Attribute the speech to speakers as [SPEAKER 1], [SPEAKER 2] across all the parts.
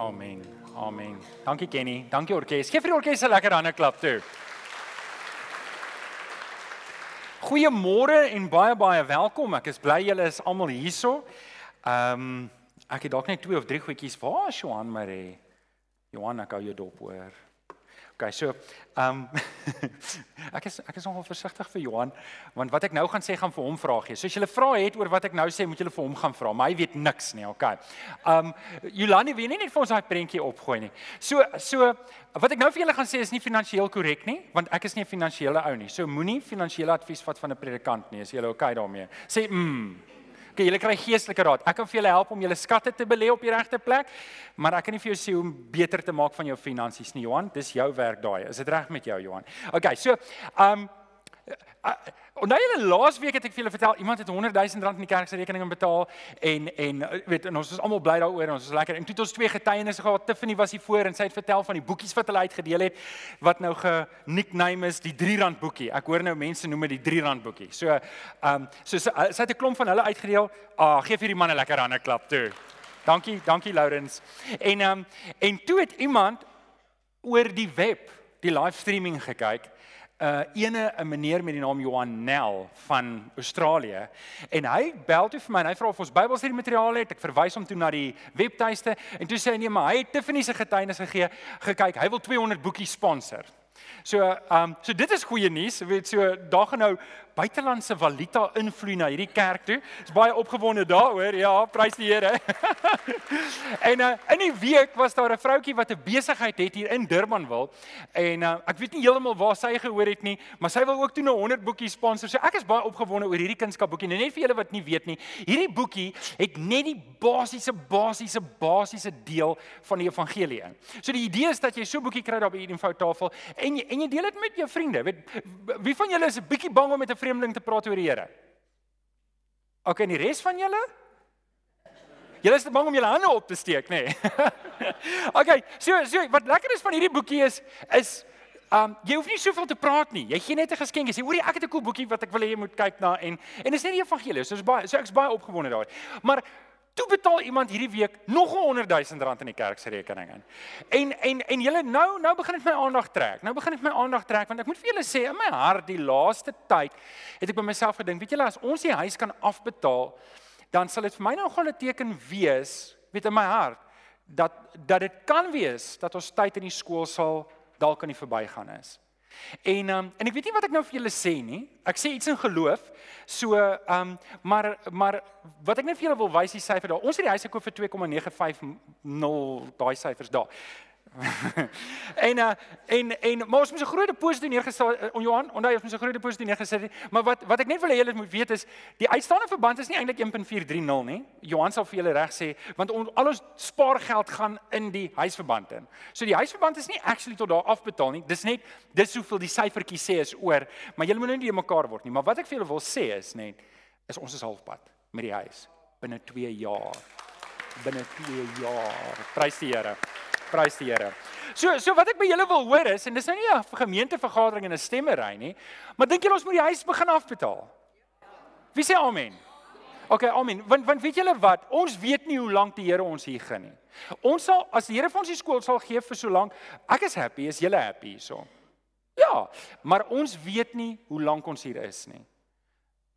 [SPEAKER 1] Amen. Amen. Dankie Kenny. Dankie orkes. Geef vir die orkes 'n lekker hande klap toe. Goeiemôre en baie baie welkom. Ek is bly julle is almal hierso. Ehm um, ek het dalk net twee of drie goedjies. Waar is Johan Marie? Johan, ek hou jou dop hoor. Okay, so ehm um, ek is ek is nogal versigtig vir Johan want wat ek nou gaan sê gaan vir hom vra gee. So as 'n vraag het oor wat ek nou sê, moet jy vir hom gaan vra, maar hy weet niks nie, okay. Ehm um, Jolani, wie net vir ons daai prentjie opgooi nie. So so wat ek nou vir julle gaan sê is nie finansiëel korrek nie, want ek is nie 'n finansiële ou nie. So moenie finansiële advies vat van 'n predikant nie. Is jy okay daarmee? Sê mm Okay, julle kry geestelike raad. Ek kan vir julle help om julle skatte te belê op die regte plek, maar ek kan nie vir jou sê hoe om beter te maak van jou finansies nie, Johan. Dis jou werk daai. Is dit reg met jou, Johan? Okay, so, ehm um, Onthou julle laasweek het ek vir julle vertel iemand het 100 000 rand in die kerk se rekening betaal en en weet en ons is almal bly daaroor en ons is lekker. En toe het ons twee getuienisse gehad Tiffany was hier voor en sy het vertel van die boekies wat hulle uitgedeel het wat nou ge-nickname is die 3 rand boekie. Ek hoor nou mense noem dit die 3 rand boekie. So ehm um, so sy, sy het 'n klomp van hulle uitgedeel. Ah gee vir die manne lekker hande klap toe. Dankie dankie Lourens en ehm um, en toe het iemand oor die web die livestreaming gekyk uh ene 'n meneer met die naam Johan Nel van Australië en hy bel toe vir my en hy vra of ons Bybelstudie materiaal het. Ek verwys hom toe na die webtuiste en toe sê hy nee, maar hy het Tiffany se getuienis gegee, gekyk. Hy wil 200 boekies sponsor. So ehm um, so dit is goeie nuus. Jy weet so daar gaan nou buitelandse valuta invloei na hierdie kerk toe. Is baie opgewonde daaroor. Ja, prys die Here. en uh, in die week was daar 'n vroutjie wat 'n besigheid het hier in Durban wil en uh, ek weet nie heeltemal waar sy gehoor het nie, maar sy wil ook toe 'n 100 boekies sponsor. So ek is baie opgewonde oor hierdie kunskapboekie. Nou net vir julle wat nie weet nie, hierdie boekie het net die basiese basiese basiese deel van die evangelie in. So die idee is dat jy so boekie kry daar by hierdie foutafel en jy, en jy deel dit met jou vriende. Weet wie van julle is 'n bietjie bang om met 'n vreemdeling te praat oor die Here? OK, en die res van julle? Julle is te bang om julle hande op te steek, nê? Nee. OK, so so wat lekker is van hierdie boekie is is Um jy hoef nie soveel te praat nie. Jy gee net 'n geskenk. Jy sê, "Hoorie, ek het 'n cool boekie wat ek wil hê jy moet kyk na en en dis net die evangelie. So is baie so ek's baie opgewonde daaroor. Maar toe betaal iemand hierdie week nog 'n 100 000 rand in die kerk se rekening in. En en en julle nou nou begin dit my aandag trek. Nou begin dit my aandag trek want ek moet vir julle sê in my hart die laaste tyd het ek by myself gedink, weet julle as ons die huis kan afbetaal, dan sal dit vir my nou gaan 'n teken wees, weet in my hart dat dat dit kan wees dat ons tyd in die skool sal dalk aan die verbygaan is. En um, en ek weet nie wat ek nou vir julle sê nie. Ek sê iets in geloof. So ehm um, maar maar wat ek net vir julle wil wys die syfer daar. Ons het die huis gekoop vir 2,950 daai syfers daar. en uh, en en maar ons moet 'n groot deposito neergesit uh, on Johan, onthou ons moet 'n groot deposito neergesit. Maar wat wat ek net wil hê julle moet weet is die uitstaande verband is nie eintlik 1.430 nie. Johan sal vir julle reg sê want on, al ons spaargeld gaan in die huisverband in. So die huisverband is nie actually tot daar afbetaal nie. Dis net dis hoeveel die syfertjie sê is oor, maar julle moet nou nie mekaar word nie. Maar wat ek vir julle wil sê is net is ons is halfpad met die huis binne 2 jaar. Binne 2 jaar. Prys die Here. Prys die Here. So so wat ek by julle wil hoor is en dis nou nie 'n gemeentevergadering en 'n stemmery nie, maar dink julle ons moet die huis begin afbetaal? Wie sê amen? OK, amen. Want want weet julle wat? Ons weet nie hoe lank die Here ons hier gaan nie. Ons sal as die Here vir ons die skool sal gee vir so lank, ek is happy, is julle happy hierso? Ja, maar ons weet nie hoe lank ons hier is nie.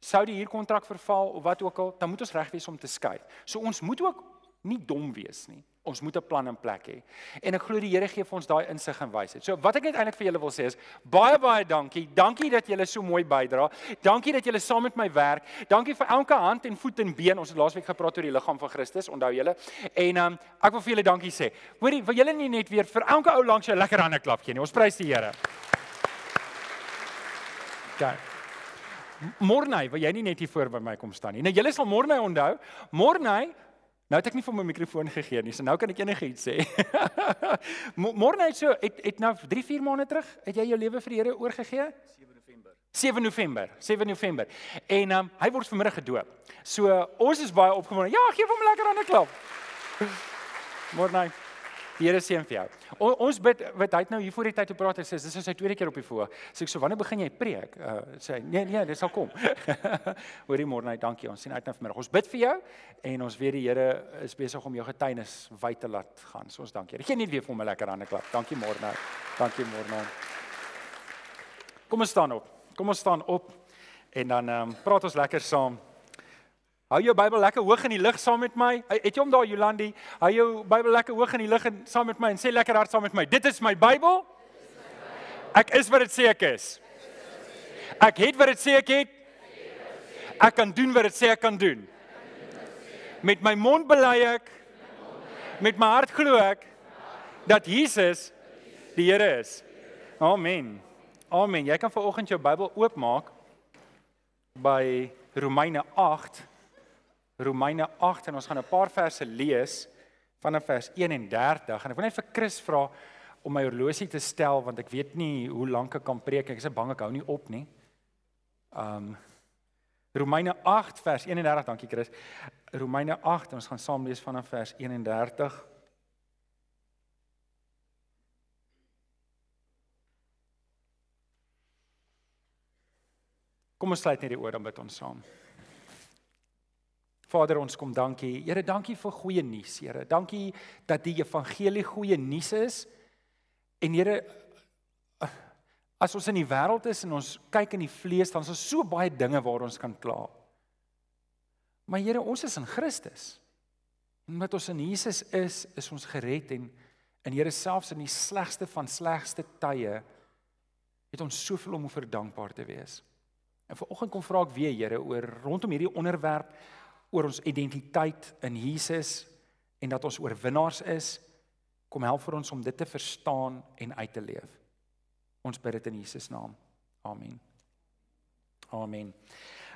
[SPEAKER 1] Sou die huurkontrak verval of wat ook al, dan moet ons reg wees om te skei. So ons moet ook nie dom wees nie. Ons moet 'n plan in plek hê. En ek glo die Here gee vir ons daai insig en wysheid. So wat ek eintlik vir julle wil sê is baie baie dankie. Dankie dat julle so mooi bydra. Dankie dat julle saam met my werk. Dankie vir elke hand en voet en been. Ons het laasweek gepraat oor die liggaam van Christus, onthou julle? En um, ek wil vir julle dankie sê. Hoorie, wil julle nie net weer vir elke ou langs jou lekker hande klap gee nie? Ons prys die Here. Gaan. Morney, wil jy nie net hier voor by my kom staan nie? Nou julle sal Morney onthou. Morney Nou het ek nie vir my mikrofoon gegee nie, so nou kan ek enigiets sê. Môre net so, het het nou 3, 4 maande terug, het jy jou lewe vir die Here oorgegee? 7 November. 7 November, 7 November. En um, hy word vanmiddag gedoop. So ons is baie opgewonde. Ja, gee hom lekker aan 'n klap. Môre net. Die Here seën vir jou. O, ons bid wat hy het nou hier voor die tyd te praat en sê dis is sy tweede keer op die voor. Sê ek so wanneer begin jy preek? Uh sê nee nee, dit sal kom. Hoorie môre net, dankie. Ons sien uit na vanmiddag. Ons bid vir jou en ons weet die Here is besig om jou getuienis wyd te laat gaan. So ons dankie. Geen net weer vir hom 'n lekker hande klap. Dankie môre nou. Dankie môre nou. Kom ons staan op. Kom ons staan op en dan ehm um, praat ons lekker saam. Hou jou Bybel lekker hoog in die lig saam met my. Het jy hom daar Jolandi? Hou jou Bybel lekker hoog in die lig en saam met my en sê lekker hard saam met my. Dit is my Bybel. Ek is wat dit sê ek is. Ek het wat dit sê ek het. Ek kan doen wat dit sê ek kan doen. Met my mond bely ek met my hart glo ek dat Jesus die Here is. Amen. Amen. Jy kan vanoggend jou Bybel oopmaak by Romeine 8 Romeine 8 en ons gaan 'n paar verse lees vanaf vers 31 en ek wil net vir Chris vra om my horlosie te stel want ek weet nie hoe lank ek kan preek ek is bang ek hou nie op nie. Um Romeine 8 vers 31 dankie Chris. Romeine 8 ons gaan saam lees vanaf vers 31. Kom ons sluit net die oor dan bid ons saam. Vader, ons kom dankie. Here, dankie vir goeie nuus, Here. Dankie dat die evangelie goeie nuus is. En Here, as ons in die wêreld is en ons kyk in die vlees, dan is daar so baie dinge waar ons kan kla. Maar Here, ons is in Christus. En omdat ons in Jesus is, is ons gered en en Here selfs in die slegste van slegste tye het ons soveel om vir dankbaar te wees. En vanoggend kom vra ek weer Here oor rondom hierdie onderwerp oor ons identiteit in Jesus en dat ons oorwinnaars is. Kom help vir ons om dit te verstaan en uit te leef. Ons bid dit in Jesus naam. Amen. Amen.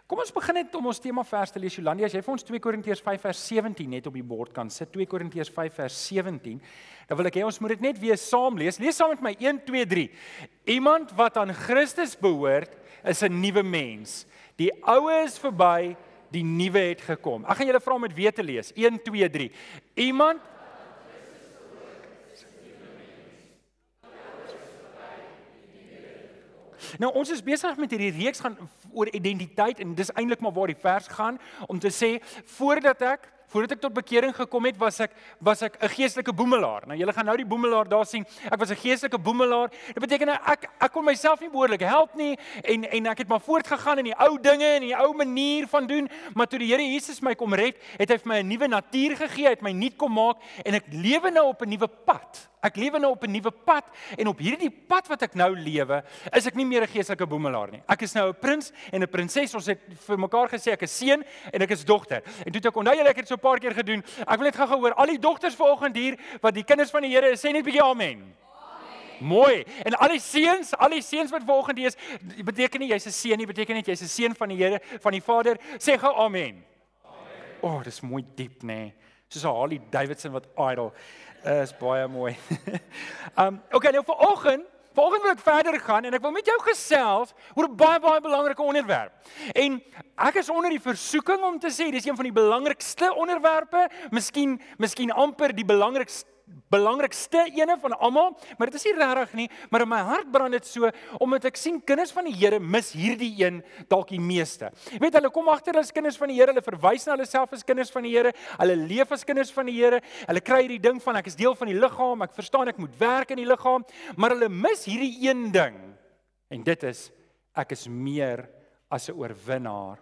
[SPEAKER 1] Kom ons begin net om ons tema vers te lees. Jolandi, as jy vir ons 2 Korintiërs 5 vers 17 net op die bord kan sit. 2 Korintiërs 5 vers 17. Dan wil ek hê ons moet dit net weer saam lees. Lees saam met my 1 2 3. Iemand wat aan Christus behoort, is 'n nuwe mens. Die ou is verby, die nuwe het gekom. Ek gaan julle vra om dit weer te lees. 1 2 3. Iemand Nou ons is besig met hierdie reeks gaan oor identiteit en dis eintlik maar waar die vers gaan om te sê voordat ek Voordat ek tot bekering gekom het, was ek was ek 'n geestelike boemelaar. Nou julle gaan nou die boemelaar daar sien. Ek was 'n geestelike boemelaar. Dit beteken nou ek ek kon myself nie behoorlik help nie en en ek het maar voortgegaan in die ou dinge en die ou manier van doen, maar toe die Here Jesus my kom red, het hy vir my 'n nuwe natuur gegee, hy het my nuut kom maak en ek lewe nou op 'n nuwe pad. Ek lewe nou op 'n nuwe pad en op hierdie pad wat ek nou lewe, is ek nie meer 'n geestelike boemelaar nie. Ek is nou 'n prins en 'n prinses. Ons het vir mekaar gesê ek is seun en ek is dogter. En toe ek onthou julle ek het so 'n paar keer gedoen. Ek wil net gou-gou hoor al die dogters vanoggend hier wat die kinders van die Here is, sê net 'n bietjie amen. Mooi. En al die seuns, al die seuns wat vanoggend hier is, beteken nie jy's 'n seun nie, beteken net jy's 'n seun van die Here, van die Vader. Sê gou amen. Amen. O, oh, dis mooi diep, nê. Nee. Soos Harley Davidson wat idol is baie mooi. um okay, nou vanoggend, vanoggend wil ek verder gaan en ek wil met jou gesels oor 'n baie baie belangrike onderwerp. En ek is onder die versoeking om te sê dis een van die belangrikste onderwerpe, miskien miskien amper die belangrikste belangrikste ene van almal, maar dit is nie regtig nie, maar in my hart brand dit so omdat ek sien kinders van die Here mis hierdie een dalk die meeste. Jy weet hulle kom agter hulle is kinders van die Here, hulle verwys na hulle self as kinders van die Here, hulle leef as kinders van die Here. Hulle kry hierdie ding van ek is deel van die liggaam, ek verstaan ek moet werk in die liggaam, maar hulle mis hierdie een ding. En dit is ek is meer as 'n oorwinnaar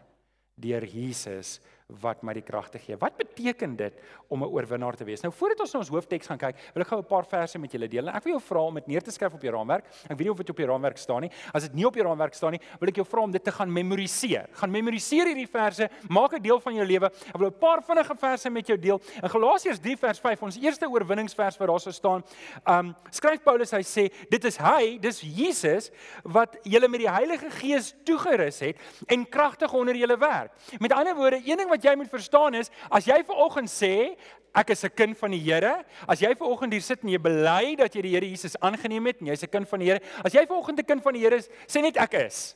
[SPEAKER 1] deur Jesus wat my die krag te gee. Wat beteken dit om 'n oorwinnaar te wees? Nou voordat ons na ons hoofteks gaan kyk, wil ek gou 'n paar verse met julle deel. Ek wil jou vra om dit neer te skryf op jou raamwerk. Ek weet nie of dit op jou raamwerk staan nie. As dit nie op jou raamwerk staan nie, wil ek jou vra om dit te gaan memoriseer. Gaan memoriseer hierdie verse, maak dit deel van jou lewe. Ek wil 'n paar vinnige verse met jou deel. In Galasiërs 3 vers 5, ons eerste oorwinningsvers wat daar sou staan, um skryf Paulus hy sê, dit is hy, dis Jesus wat julle met die Heilige Gees toegerus het en kragtig onder julle werk. Met ander woorde, een ding wat jy moet verstaan is, as jy ver oggend sê ek is 'n kind van die Here, as jy ver oggend hier sit en jy bely dat jy die Here Jesus aangeneem het en jy's 'n kind van die Here, as jy ver oggend 'n kind van die Here is, sê net ek is.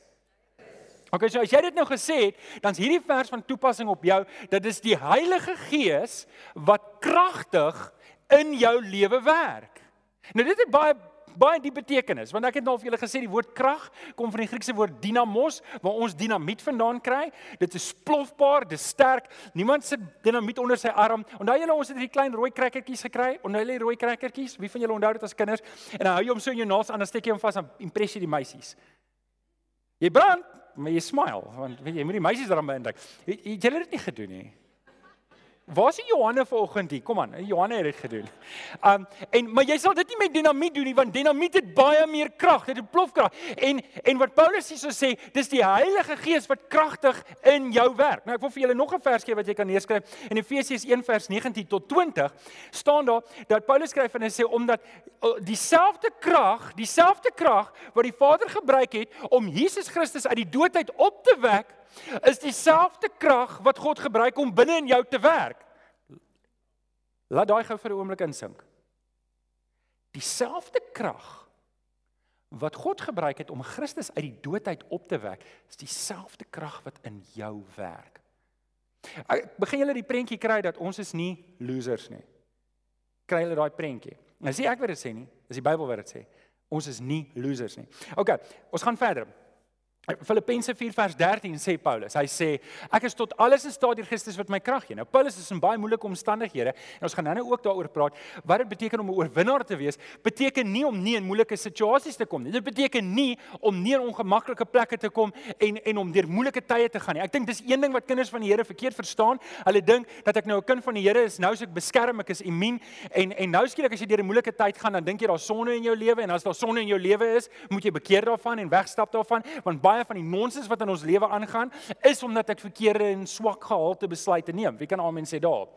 [SPEAKER 1] OK, so as jy dit nou gesê het, dan's hierdie vers van toepassing op jou. Dit is die Heilige Gees wat kragtig in jou lewe werk. Nou dit het baie baie diep betekenis want ek het nou al vir julle gesê die woord krag kom van die Griekse woord dynamos waar ons dinamiet vandaan kry. Dit is plofbaar, dit is sterk. Niemand sit dinamiet onder sy arm. Onthou julle ons het hierdie klein rooi krekkertjies gekry. Onthou julle die rooi krekkertjies? Wie van julle onthou dit as kinders? En dan hou jy hom so in jou naels aan en steek jy hom vas aan impressie die meisies. Jy brand, maar jy smile want weet jy, jy moet die meisies daarmee indruk. Het julle dit nie gedoen nie? Waar is Johanne vanoggend hier? Kom aan, Johanne het dit gedoen. Um en maar jy sal dit nie met dinamiet doen nie want dinamiet het baie meer krag, dit het plofkrag. En en wat Paulus hierso sê, dis die Heilige Gees wat kragtig in jou werk. Nou ek wil vir julle nog 'n vers gee wat jy kan neerskryf. In Efesiërs 1 vers 19 tot 20 staan daar dat Paulus skryf en hy sê omdat dieselfde krag, dieselfde krag wat die Vader gebruik het om Jesus Christus uit die dood uit op te wek is dieselfde krag wat God gebruik om binne in jou te werk. Laat daai gou vir 'n oomblik insink. Dieselfde krag wat God gebruik het om Christus uit die dood uit op te wek, is dieselfde krag wat in jou werk. Ek begin julle die prentjie kry dat ons is nie losers nie. Kry julle daai prentjie? Nou sê ek wat dit sê nie, dis die Bybel wat dit sê. Ons is nie losers nie. OK, ons gaan verder. Filippense 4 vers 13 sê Paulus. Hy sê ek is tot alles in staat deur Christus wat my krag gee. Nou Paulus is in baie moeilike omstandighede en ons gaan nou-nou ook daaroor praat. Wat dit beteken om 'n oorwinnaar te wees, beteken nie om nie in moeilike situasies te kom nie. Dit beteken nie om nie in ongemaklike plekke te kom en en om deur moeilike tye te gaan nie. Ek dink dis een ding wat kinders van die Here verkeerd verstaan. Hulle dink dat ek nou 'n kind van die Here is, nou is ek beskerm, ek is immuun en en nou skielik as jy deur 'n moeilike tyd gaan, dan dink jy daar's sonde in jou lewe en as daar sonde in jou lewe is, moet jy bekeer daarvan en wegstap daarvan want baie van die nonsens wat in ons lewe aangaan is omdat ek verkeerde en swak gehalte besluite neem. Wie kan amen sê daar?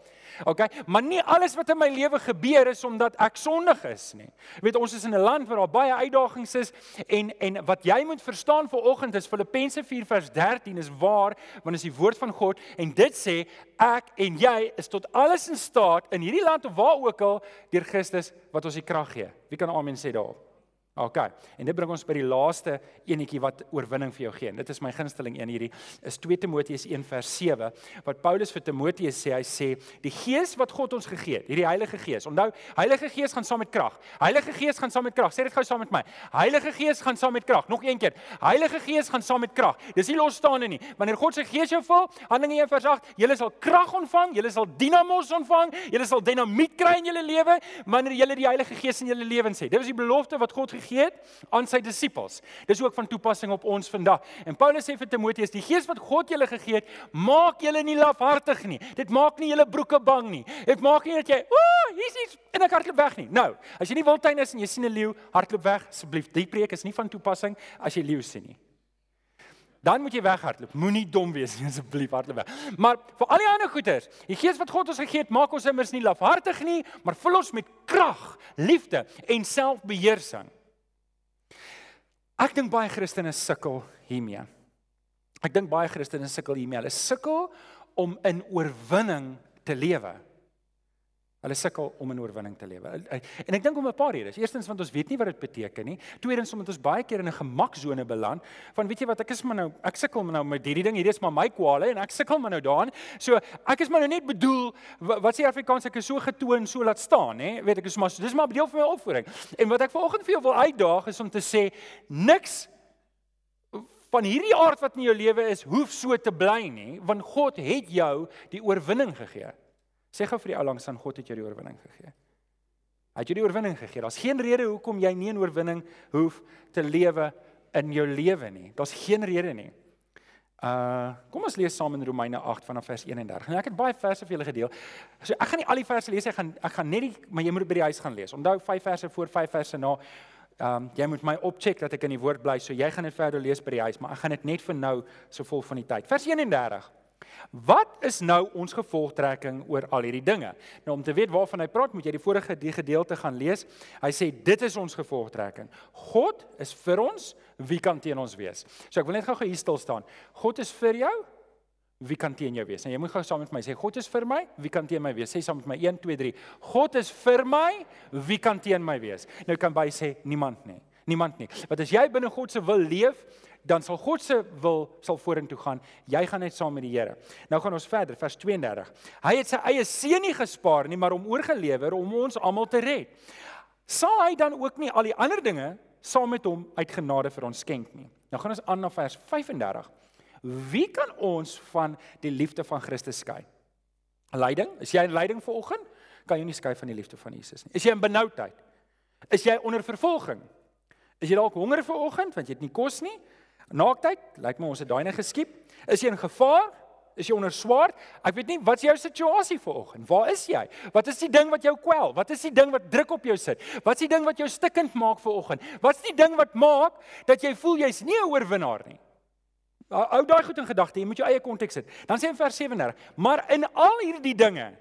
[SPEAKER 1] OK, maar nie alles wat in my lewe gebeur is omdat ek sondig is nie. Jy weet ons is in 'n land waar daar baie uitdagings is en en wat jy moet verstaan vir oggend is Filippense 4 vers 13 is waar want is die woord van God en dit sê ek en jy is tot alles in staat in hierdie land of waar ook al deur Christus wat ons die krag gee. Wie kan amen sê daar? OK. En dit bring ons by die laaste enetjie wat oorwinning vir jou gee. En dit is my gunsteling een hierdie is 2 Timoteus 1 vers 7 wat Paulus vir Timoteus sê, hy sê die Gees wat God ons gegee het, hierdie Heilige Gees. Onthou, Heilige Gees gaan saam met krag. Heilige Gees gaan saam met krag. Sê dit gou saam met my. Heilige Gees gaan saam met krag. Nog een keer. Heilige Gees gaan saam met krag. Dis nie losstaande nie. Wanneer God se Gees jou vul, Handelinge 1 vers 8, jy sal krag ontvang, jy sal dinamos ontvang, jy sal dinamiet kry in jou lewe wanneer jy die Heilige Gees in jou lewens het. Dit was die belofte wat God gegee het aan sy disippels. Dis ook van toepassing op ons vandag. En Paulus sê vir Timoteus, die gees wat God julle gegee het, maak julle nie lafhartig nie. Dit maak nie julle broeke bang nie. Dit maak nie dat jy, ooh, hier's iets en ek hardloop weg nie. Nou, as jy nie wildtuin is en jy sien 'n leeu, hardloop weg asseblief. Die preek is nie van toepassing as jy leeu sien nie. Dan moet jy weghardloop. Moenie dom wees nie asseblief hardloop weg. Maar vir al die ander goeters, die gees wat God ons gegee het, maak ons immers nie lafhartig nie, maar vul ons met krag, liefde en selfbeheersing. Ek dink baie Christene sukkel hiermee. Ek dink baie Christene sukkel hiermee. Hulle sukkel om in oorwinning te lewe. Hulle sukkel om in oorwinning te lewe. En ek dink om 'n paar redes. Eerstens want ons weet nie wat dit beteken nie. Tweedens omdat ons baie keer in 'n gemaksone beland van weet jy wat ek is maar nou ek sukkel nou met hierdie ding. Hierdie is maar my kwale en ek sukkel maar nou daarin. So ek is maar nou net bedoel wat sê Afrikaans ek is so getoon so laat staan, hè. Weet ek is maar dis maar deel van my opvoeding. En wat ek vanoggend vir jou wil uitdaag is om te sê niks van hierdie aard wat in jou lewe is hoef so te bly nie want God het jou die oorwinning gegee. Sê gou vir die ou langs aan God het jou die oorwinning gegee. Hy het jou die oorwinning gegee. Daar's geen rede hoekom jy nie 'n oorwinning hoef te lewe in jou lewe nie. Daar's geen rede nie. Uh kom ons lees saam in Romeine 8 vanaf vers 31. Nou ek het baie verse vir julle gedeel. So ek gaan nie al die verse lees nie. Ek gaan ek gaan net die maar jy moet by die huis gaan lees. Onthou 5 verse voor 5 verse na. Um, jy moet my opcheck dat ek in die woord bly. So jy gaan dit verder lees by die huis, maar ek gaan dit net vir nou so vol van die tyd. Vers 31. Wat is nou ons gevolgtrekking oor al hierdie dinge? Nou om te weet waarvan hy praat, moet jy die vorige die gedeelte gaan lees. Hy sê dit is ons gevolgtrekking. God is vir ons, wie kan teen ons wees? So ek wil net gou hier stil staan. God is vir jou, wie kan teen jou wees? En nou, jy moet gou saam met my sê God is vir my, wie kan teen my wees? Sê saam met my 1 2 3. God is vir my, wie kan teen my wees? Nou kan by sê niemand nie. Niemand nie. Want as jy binne God se wil leef, dan sal God se wil sal vorentoe gaan. Jy gaan net saam met die Here. Nou gaan ons verder vers 32. Hy het sy eie seun nie gespaar nie, maar hom oorgelewer om ons almal te red. Sal hy dan ook nie al die ander dinge saam met hom uit genade vir ons skenk nie? Nou gaan ons aan na vers 35. Wie kan ons van die liefde van Christus skei? Lyding? Is jy in lyding vanoggend? Kan jy nie skei van die liefde van Jesus nie. Is jy in benoudheid? Is jy onder vervolging? Is jy dalk honger vanoggend want jy het nie kos nie? Naaktheid? Lyk my ons het daai net geskiep. Is jy in gevaar? Is jy onder swaard? Ek weet nie wat is jou situasie vanoggend? Waar is jy? Wat is die ding wat jou kwel? Wat is die ding wat druk op jou sit? Wat is die ding wat jou stikkend maak vanoggend? Wat is die ding wat maak dat jy voel jy's nie 'n oorwinnaar nie? Hou daai goed in gedagte, jy moet jou eie konteks sit. Dan sê in vers 37, maar in al hierdie dinge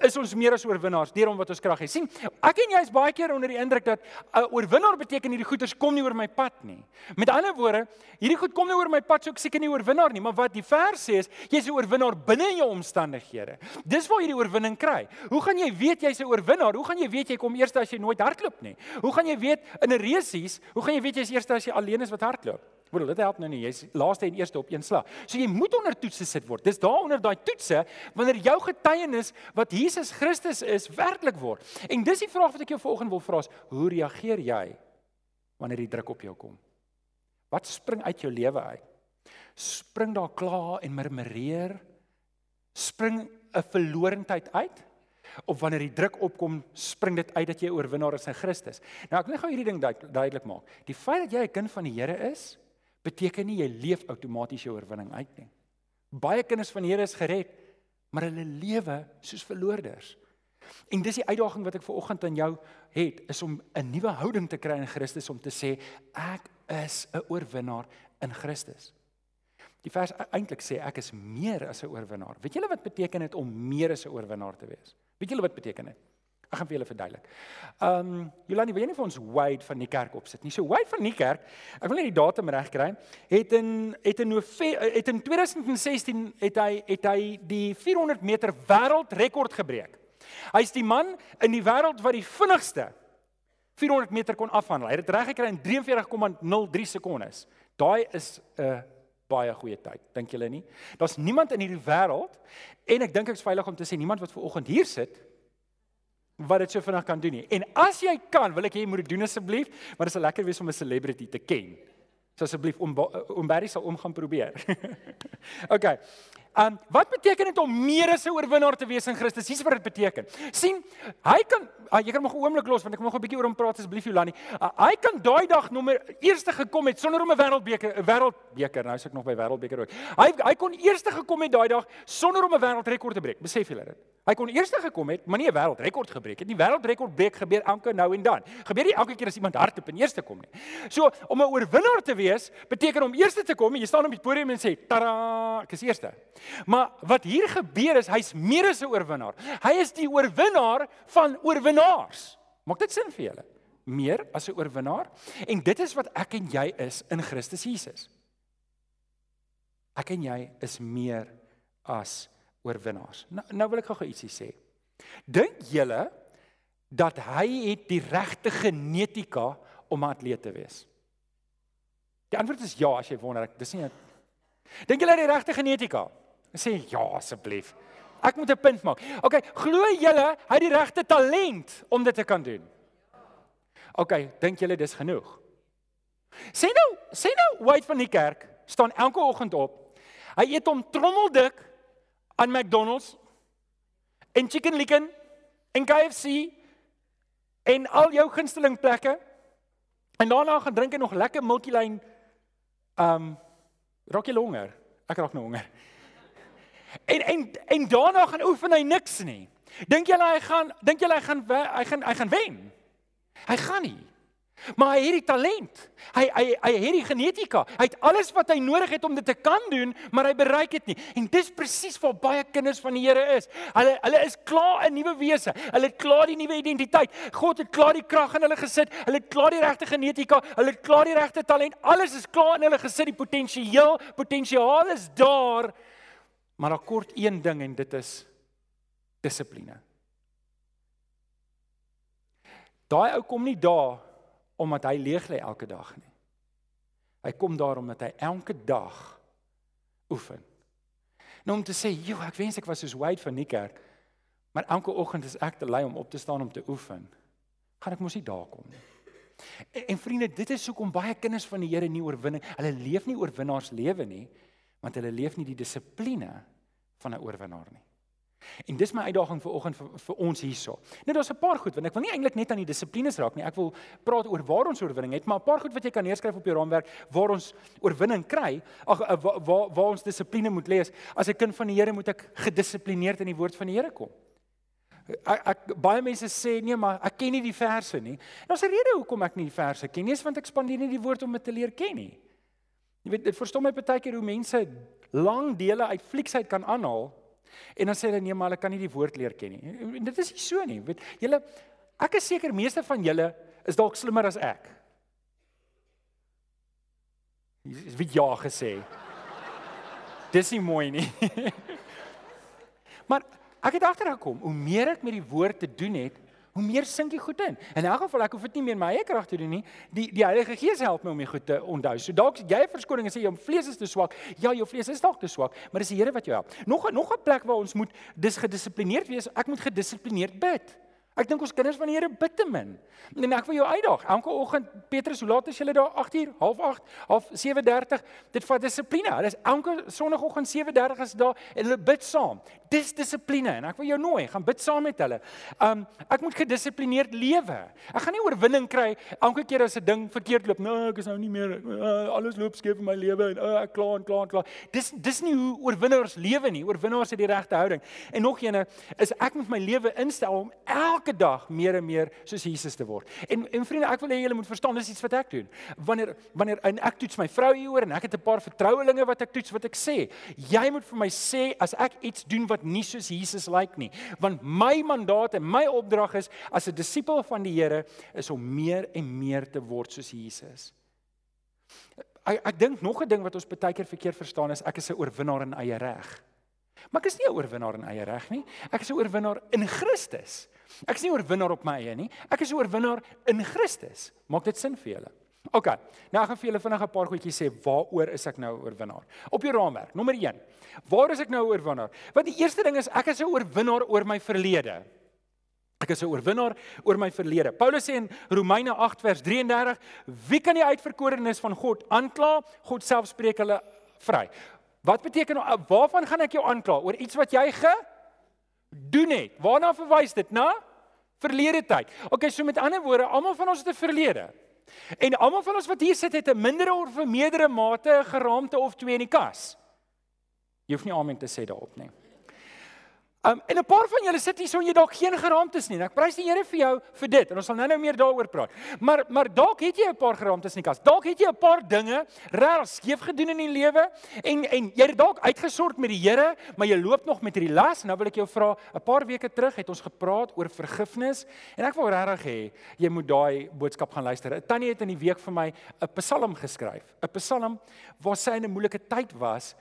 [SPEAKER 1] is ons meer as oorwinnaars deur hom wat ons krag het. sien, ek en jy is baie keer onder die indruk dat 'n uh, oorwinnaar beteken hierdie goeders kom nie oor my pad nie. Met ander woorde, hierdie goed kom nie oor my pad, so ek seker nie oorwinnaar nie, maar wat die vers sê is, jy's 'n oorwinnaar binne in jou omstandighede. Dis waar jy die oorwinning kry. Hoe gaan jy weet jy's 'n oorwinnaar? Hoe gaan jy weet jy kom eers as jy nooit hardloop nie? Hoe gaan jy weet in 'n resies, hoe gaan jy weet jy's eers as jy alleen is wat hardloop? Broer, dit help nou nie. Jy's laaste en eerste op een slag. So jy moet onder toetse sit word. Dis daar onder daai toetse wanneer jou getuienis wat Jesus Christus is werklik word. En dis die vraag wat ek jou vanoggend wil vra is, hoe reageer jy wanneer die druk op jou kom? Wat spring uit jou lewe uit? Spring daar kla en murmureer? Spring 'n verlorendheid uit? Of wanneer die druk opkom, spring dit uit dat jy oorwinnaar is in Christus. Nou ek wil net gou hierdie ding duidelik maak. Die feit dat jy 'n kind van die Here is, beteken nie jy leef outomaties jou oorwinning uit nie. Baie kinders van die Here is gered, maar hulle lewe soos verloorders. En dis die uitdaging wat ek ver oggend aan jou het, is om 'n nuwe houding te kry in Christus om te sê ek is 'n oorwinnaar in Christus. Die vers e-, eintlik sê ek is meer as 'n oorwinnaar. Weet julle wat beteken dit om meer as 'n oorwinnaar te wees? Weet julle wat beteken dit? Ek gaan vir julle verduidelik. Ehm um, Jolani, wil jy nie vir ons Wade van die kerk opsit nie? So Wade van die kerk, ek wil net die datum reg kry, het in het in November het in 2016 het hy het hy die 400 meter wêreldrekord gebreek. Hy's die man in die wêreld wat die vinnigste 400 meter kon afhandel. Hy het dit reg gekry in 43,03 sekondes. Daai is 'n uh, baie goeie tyd, dink julle nie? Daar's niemand in hierdie wêreld en ek dink ek's veilig om te sê niemand wat ver oggend hier sit wat dit so vinnig kan doen nie. En as jy kan, wil ek hê jy moet dit doen asseblief, want dit is lekker wees om 'n celebrity te ken. So asseblief om om Barry sal om gaan probeer. okay. Um wat beteken dit om meer as 'n oorwinnaar te wees in Christus? Dis wat dit beteken. sien, hy kan uh, jy kan nog 'n oomblik los want ek wil nog 'n bietjie oor hom praat asseblief Jolani. Uh, hy kan daai dag nommer eerste gekom het sonder om 'n wêreldbeker 'n wêreldbeker. Nou is ek nog by wêreldbeker ook. Hy hy kon eerste gekom het daai dag sonder om 'n wêreldrekord te breek. Besef julle dit? Hy kon eerste gekom het, maar nie 'n wêreldrekord gebreek het nie. Wêreldrekord breek gebeur elke nou en dan. Gebeur nie elke keer as iemand hardop en eerste kom nie. So om 'n oorwinnaar te wees beteken om eerste te kom en jy staan op die podium en sê, "Tada, ek is eerste." Maar wat hier gebeur is hy's meer as 'n oorwinnaar. Hy is die oorwinnaar van oorwinnaars. Maak dit sin vir julle? Meer as 'n oorwinnaar? En dit is wat ek en jy is in Christus Jesus. Ek en jy is meer as oorwinnaars. Nou, nou wil ek gou ietsie sê. Dink julle dat hy het die regte genetika om 'n atleet te wees? Die antwoord is ja as jy wonder. Dis nie Dink julle hy het die regte genetika? Sê ja asseblief. Ek moet 'n punt maak. OK, glo julle hy het die regte talent om dit te kan doen? OK, dink julle dis genoeg? Sê nou, sê nou White van die kerk staan elke oggend op. Hy eet hom trommeldik aan McDonald's en Chicken Licken en KFC en al jou gunsteling plekke. En daarna gaan drink hy nog lekker Milky Lane um raak jy honger. Ek raak nou honger. En en en daarna gaan oefen hy niks nie. Dink jy hy gaan dink jy hy gaan hy gaan hy gaan wen? Hy gaan nie. Maar hy het die talent. Hy hy hy het die genetika. Hy het alles wat hy nodig het om dit te kan doen, maar hy bereik dit nie. En dis presies waar baie kinders van die Here is. Hulle hulle is klaar 'n nuwe wese. Hulle het klaar die nuwe identiteit. God het klaar die krag in hulle gesit. Hulle het klaar die regte genetika. Hulle het klaar die regte talent. Alles is klaar in hulle gesit. Die potensiaal, potensiaal is daar. Maar daar kort een ding en dit is dissipline. Daai ou kom nie daar omdat hy leeg lê elke dag nie. Hy kom daarom dat hy elke dag oefen. Nou om te sê, "Jo, ek wens ek was soos Wade van die kerk." Maar elke oggend is ek te lui om op te staan om te oefen. Gaan ek mos nie daar kom nie. En, en vriende, dit is hoekom baie kinders van die Here nie oorwinning. Hulle leef nie oorwinnaars lewe nie, want hulle leef nie die dissipline van 'n oorwinnaar nie. En dis my uitdaging vir oggend vir, vir ons hierso. Net daar's 'n paar goed want ek wil nie eintlik net aan die dissiplines raak nie. Ek wil praat oor waar ons oorwinning het, maar 'n paar goed wat jy kan neerskryf op jou raamwerk waar ons oorwinning kry. Ag eh, waar waar waar ons dissipline moet lees. As 'n kind van die Here moet ek gedissiplineerd in die woord van die Here kom. Ek, ek baie mense sê nee, maar ek ken nie die verse nie. Daar's 'n rede hoekom ek nie die verse ken nie, is want ek spandeer nie die woord om dit te leer ken nie. Jy weet, dit verstom my baie keer hoe mense lang dele uit flieksheid kan aanhaal en dan sê hulle nee, maar hulle kan nie die woord leer ken nie. En dit is nie so nie. Weet, julle ek is seker meeste van julle is dalk slimmer as ek. Jy het ja gesê. Dis nie mooi nie. maar Ek het agtergekom, hoe meer ek met die woord te doen het, hoe meer sink jy goed in. In elk geval ek hoef dit nie meer my eie krag te doen nie. Die die Heilige Gees help my om dit goed te onthou. So dalk jy 'n verskoning en sê jou vlees is te swak. Ja, jou vlees is dalk te swak, maar dis die Here wat jou help. Nog nog 'n plek waar ons moet dis gedissiplineerd wees. Ek moet gedissiplineerd bid. Ek dink ons kinders van die Here bid te min. En ek wil jou uitdaag. Elke oggend, Petrus, hoe laat is julle daar? 8uur, 08:30, half 7:30. Dit vat dissipline. Hulle is elke sonoggend 7:30 is daar en hulle bid saam. Dis dissipline en ek wil jou nooi, gaan bid saam met hulle. Um ek moet gedissiplineerd lewe. Ek gaan nie oorwinning kry elke keer as 'n ding verkeerd loop. Nou, ek is nou nie meer uh, alles loop skeef in my lewe en uh, ek kla en kla en kla. Dis dis nie hoe oorwinnaars lewe nie. Oorwinnaars het die regte houding. En nog eene is ek moet my lewe instel om elke elke dag meer en meer soos Jesus te word. En en vriende, ek wil hê julle moet verstaan dis iets wat ek doen. Wanneer wanneer en ek toets my vrou hieroor en ek het 'n paar vertrouelinge wat ek toets wat ek sê, jy moet vir my sê as ek iets doen wat nie soos Jesus lyk like nie, want my mandaat en my opdrag is as 'n disipel van die Here is om meer en meer te word soos Jesus. Ek ek dink nog 'n ding wat ons baie keer verkeerd verstaan is ek is 'n oorwinnaar in eie reg. Maar ek is nie 'n oorwinnaar in eie reg nie. Ek is 'n oorwinnaar in Christus. Ek is nie oorwinnaar op my eie nie. Ek is oorwinnaar in Christus. Maak dit sin vir julle? OK. Nou gaan ek vir julle vinnig 'n paar goedjies sê waaroor is ek nou oorwinnaar? Op jou raamwerk. Nommer 1. Waar is ek nou oorwinnaar? Want die eerste ding is ek is 'n oorwinnaar oor my verlede. Ek is 'n oorwinnaar oor my verlede. Paulus sê in Romeine 8 vers 33, wie kan die uitverkorenes van God aankla? God self spreek hulle vry. Wat beteken waarvan gaan ek jou aankla? Oor iets wat jy gedoen het. Waarna verwys dit? Na verlede tyd. Okay, so met ander woorde, almal van ons het 'n verlede. En almal van ons wat hier sit het 'n mindere of 'n meerdere mate 'n geraamte of twee in die kas. Jy hoef nie amen te sê daarop nie. Um en 'n paar van julle sit hier so en jy dalk geen geraamtes nie. Ek prys die Here vir jou vir dit en ons sal nou-nou meer daaroor praat. Maar maar dalk het jy 'n paar geraamtes in die kas. Dalk het jy 'n paar dinge reg skeef gedoen in die lewe en en jy het dalk uitgesort met die Here, maar jy loop nog met hierdie las. Nou wil ek jou vra, 'n paar weke terug het ons gepraat oor vergifnis en ek wil regtig hê jy moet daai boodskap gaan luister. Tannie het in die week vir my 'n Psalm geskryf. 'n Psalm waar sy in 'n moeilike tyd was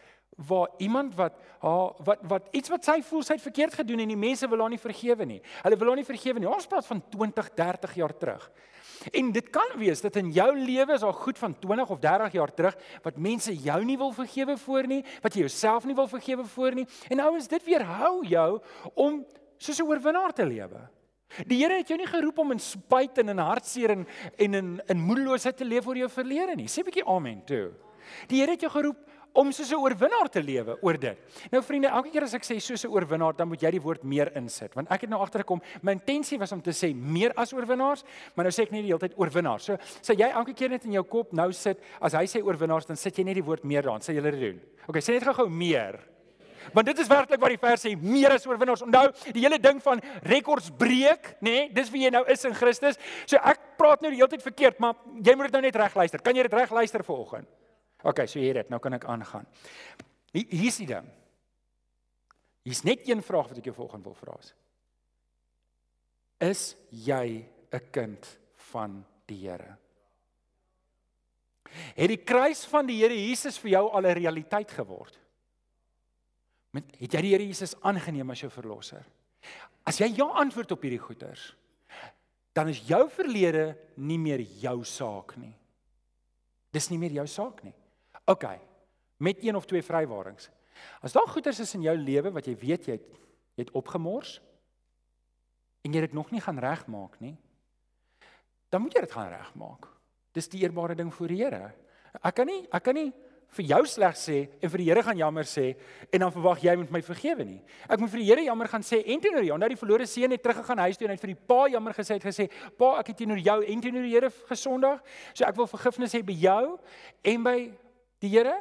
[SPEAKER 1] waar iemand wat haar wat wat iets wat sy voel sy het verkeerd gedoen en die mense wil haar nie vergewe nie. Hulle wil haar nie vergewe nie. Ons praat van 20, 30 jaar terug. En dit kan wees dat in jou lewe is al goed van 20 of 30 jaar terug wat mense jou nie wil vergewe voor nie, wat jy jouself nie wil vergewe voor nie. En nou is dit weer hou jou om soos 'n oorwinnaar te lewe. Die Here het jou nie geroep om in spyt en in hartseer en en in in moedeloosheid te leef oor jou verlede nie. Sê 'n bietjie amen toe. Die Here het jou geroep om soos 'n oorwinnaar te lewe oor dit. Nou vriende, elke keer as ek sê soos 'n oorwinnaar, dan moet jy die woord meer insit, want ek het nou agtergekom, my intensie was om te sê meer as oorwinnaars, maar nou sê ek net die hele tyd oorwinnaar. So, sê jy elke keer net in jou kop nou sit, as hy sê oorwinnaars, dan sit jy net die woord meer daar, sê jy dit doen. Okay, sê net gou-gou meer. Want dit is werklik wat die vers sê, meer as oorwinnaars. Onthou, die hele ding van rekords breek, nê? Nee, dis wie jy nou is in Christus. So ek praat nou die hele tyd verkeerd, maar jy moet dit nou net reg luister. Kan jy dit reg luister vanoggend? OK, so hier dit. Nou kan ek aangaan. Hier hier's die ding. Hier's net een vraag wat ek jou volgende wil vra. Is jy 'n kind van die Here? Het die kruis van die Here Jesus vir jou al 'n realiteit geword? Met het jy die Here Jesus aangeneem as jou verlosser? As jy ja antwoord op hierdie goeters, dan is jou verlede nie meer jou saak nie. Dis nie meer jou saak nie. OK. Met een of twee vrywarings. As daar goeders is in jou lewe wat jy weet jy het, jy het opgemors en jy dit nog nie gaan regmaak nie, dan moet jy dit gaan regmaak. Dis die eerbare ding voor die Here. Ek kan nie ek kan nie vir jou sleg sê en vir die Here gaan jammer sê en dan verwag jy moet my vergewe nie. Ek moet vir die Here jammer gaan sê en teenoor jou. Nou die verlore seun het teruggegaan huis toe en hy het vir die pa jammer gesê het gesê, "Pa, ek het teenoor jou en teenoor die Here gesondig. So ek wil vergifnis hê by jou en by die Here."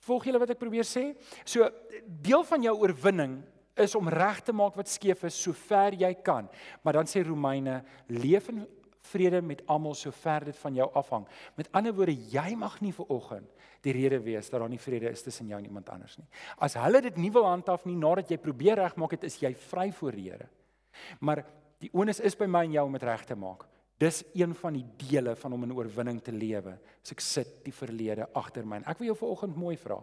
[SPEAKER 1] Volg julle wat ek probeer sê? So deel van jou oorwinning is om reg te maak wat skeef is sover jy kan. Maar dan sê Romeine, leef in vrede met almal sover dit van jou afhang. Met ander woorde, jy mag nie vir oggend die rede wees dat daar nie vrede is tussen jou en iemand anders nie. As hulle dit nie wil handhaaf nie nadat jy probeer regmaak het, is jy vry voor die Here. Maar die onus is by my en jou om dit reg te maak. Dis een van die dele van om in oorwinning te lewe. As ek sit die verlede agter my. Ek wil jou vanoggend mooi vra.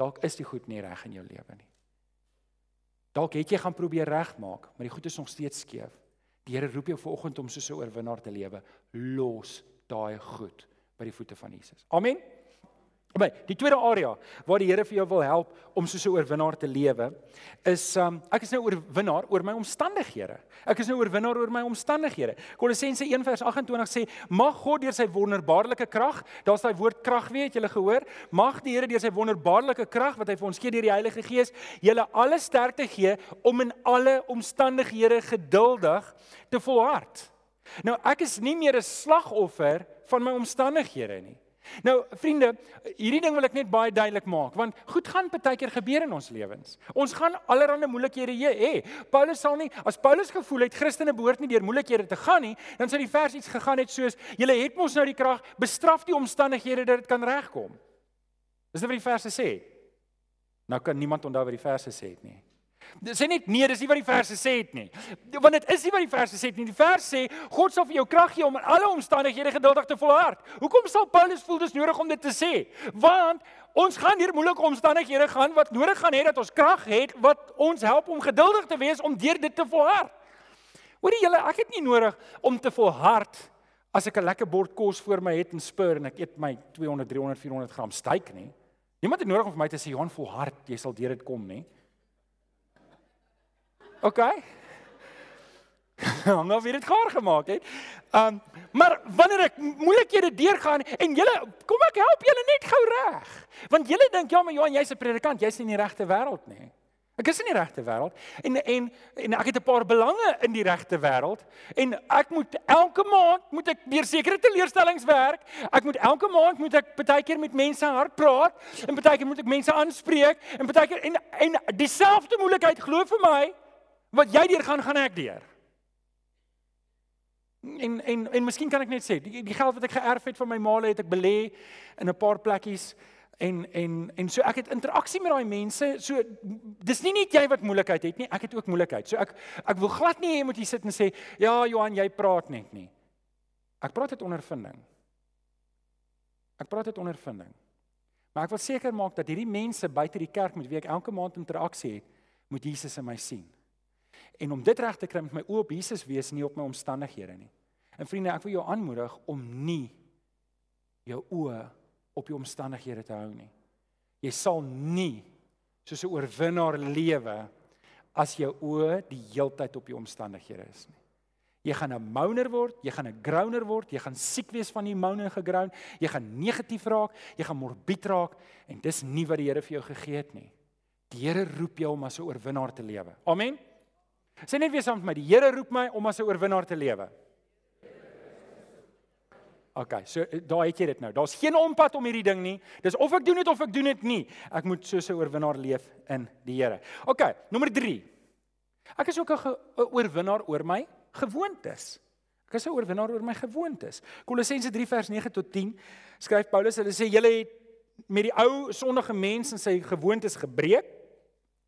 [SPEAKER 1] Dalk is die goed nie reg in jou lewe nie. Dalk het jy gaan probeer regmaak, maar die goed is nog steeds skeef. Die Here roep jou vanoggend om soos 'n oorwinnaar te lewe. Los daai goed by die voete van Jesus. Amen. Maar die tweede area waar die Here vir jou wil help om soos 'n oorwinnaar te lewe, is um ek is nou oorwinnaar oor my omstandighede. Ek is nou oorwinnaar oor my omstandighede. Kolossense 1:28 sê: "Mag God deur sy wonderbaarlike krag, daar's daai woord krag weer, het julle gehoor? Mag die Here deur sy wonderbaarlike krag wat hy vir ons gee deur die Heilige Gees, julle alle sterkte gee om in alle omstandighede geduldig te volhard." Nou ek is nie meer 'n slagoffer van my omstandighede nie. Nou vriende, hierdie ding wil ek net baie duidelik maak want goed gaan baie keer gebeur in ons lewens. Ons gaan allerlei moeilikhede hê. Paulus sal nie as Paulus gevoel het Christene behoort nie deur moeilikhede te gaan nie, dan sou die vers iets gegaan het soos julle het mos nou die krag, bestraf die omstandighede dat dit kan regkom. Dis wat die verse sê. Nou kan niemand onthou wat die verse sê het nie. Dis net nee, dis nie wat die verse sê het nie. Want dit is nie wat die verse sê nie. Die vers sê God sal vir jou krag gee om in alle omstandighede geduldig te volhard. Hoekom sal Paulus voel dis nodig om dit te sê? Want ons gaan hier moeilike omstandighede gaan wat nodig gaan hê dat ons krag het wat ons help om geduldig te wees om deur dit te volhard. Hoorie julle, ek het nie nodig om te volhard as ek 'n lekker bord kos voor my het en spur en ek eet my 200, 300, 400 gram steak nie. Niemand het nodig om vir my te sê Johan volhard, jy sal deur dit kom nie. OK. Nou weer dit gaar gemaak het. Um maar wanneer ek moeilikhede deurgaan en julle kom ek help julle net gou reg. Want julle dink ja, maar Johan, jy's 'n predikant, jy's in die regte wêreld nie. Ek is in die regte wêreld en en en ek het 'n paar belange in die regte wêreld en ek moet elke maand moet ek deur sekere teleurstellings werk. Ek moet elke maand moet ek baie keer met mense hard praat en baie keer moet ek mense aanspreek en baie keer en en dieselfde moeilikheid glo vir my Wat jy deur gaan, gaan ek deur. En en en miskien kan ek net sê, die die geld wat ek geërf het van my ma, het ek belê in 'n paar plekkies en en en so ek het interaksie met daai mense. So dis nie net jy wat moeilikheid het nie, ek het ook moeilikheid. So ek ek wil glad nie hê jy moet hier sit en sê, "Ja, Johan, jy praat net nie." Ek praat dit ondervinding. Ek praat dit ondervinding. Maar ek wil seker maak dat hierdie mense buite die kerk met wie ek elke maand interaksie het, moet Jesus in my sien. En om dit reg te kry met my oë op Jesus wees nie op my omstandighede nie. En vriende, ek wil jou aanmoedig om nie jou oë op jou omstandighede te hou nie. Jy sal nie soos 'n oorwinnaar lewe as jou oë die heeltyd op jou omstandighede is nie. Jy gaan 'n moaner word, jy gaan 'n grouner word, jy gaan siek wees van die moan en gegroun, jy gaan negatief raak, jy gaan morbied raak en dis nie wat die Here vir jou gegee het nie. Die Here roep jou om as 'n oorwinnaar te lewe. Amen. Sê net weer saam met my, die Here roep my om as 'n oorwinnaar te lewe. OK, so eh, daar het jy dit nou. Daar's geen ompad om hierdie ding nie. Dis of ek doen dit of ek doen dit nie. Ek moet soos 'n oorwinnaar leef in die Here. OK, nommer 3. Ek is ook 'n oorwinnaar oor my gewoontes. Ek is 'n oorwinnaar oor my gewoontes. Kolossense 3 vers 9 tot 10 skryf Paulus, hulle sê julle het met die ou sondige mens en sy gewoontes gebreek.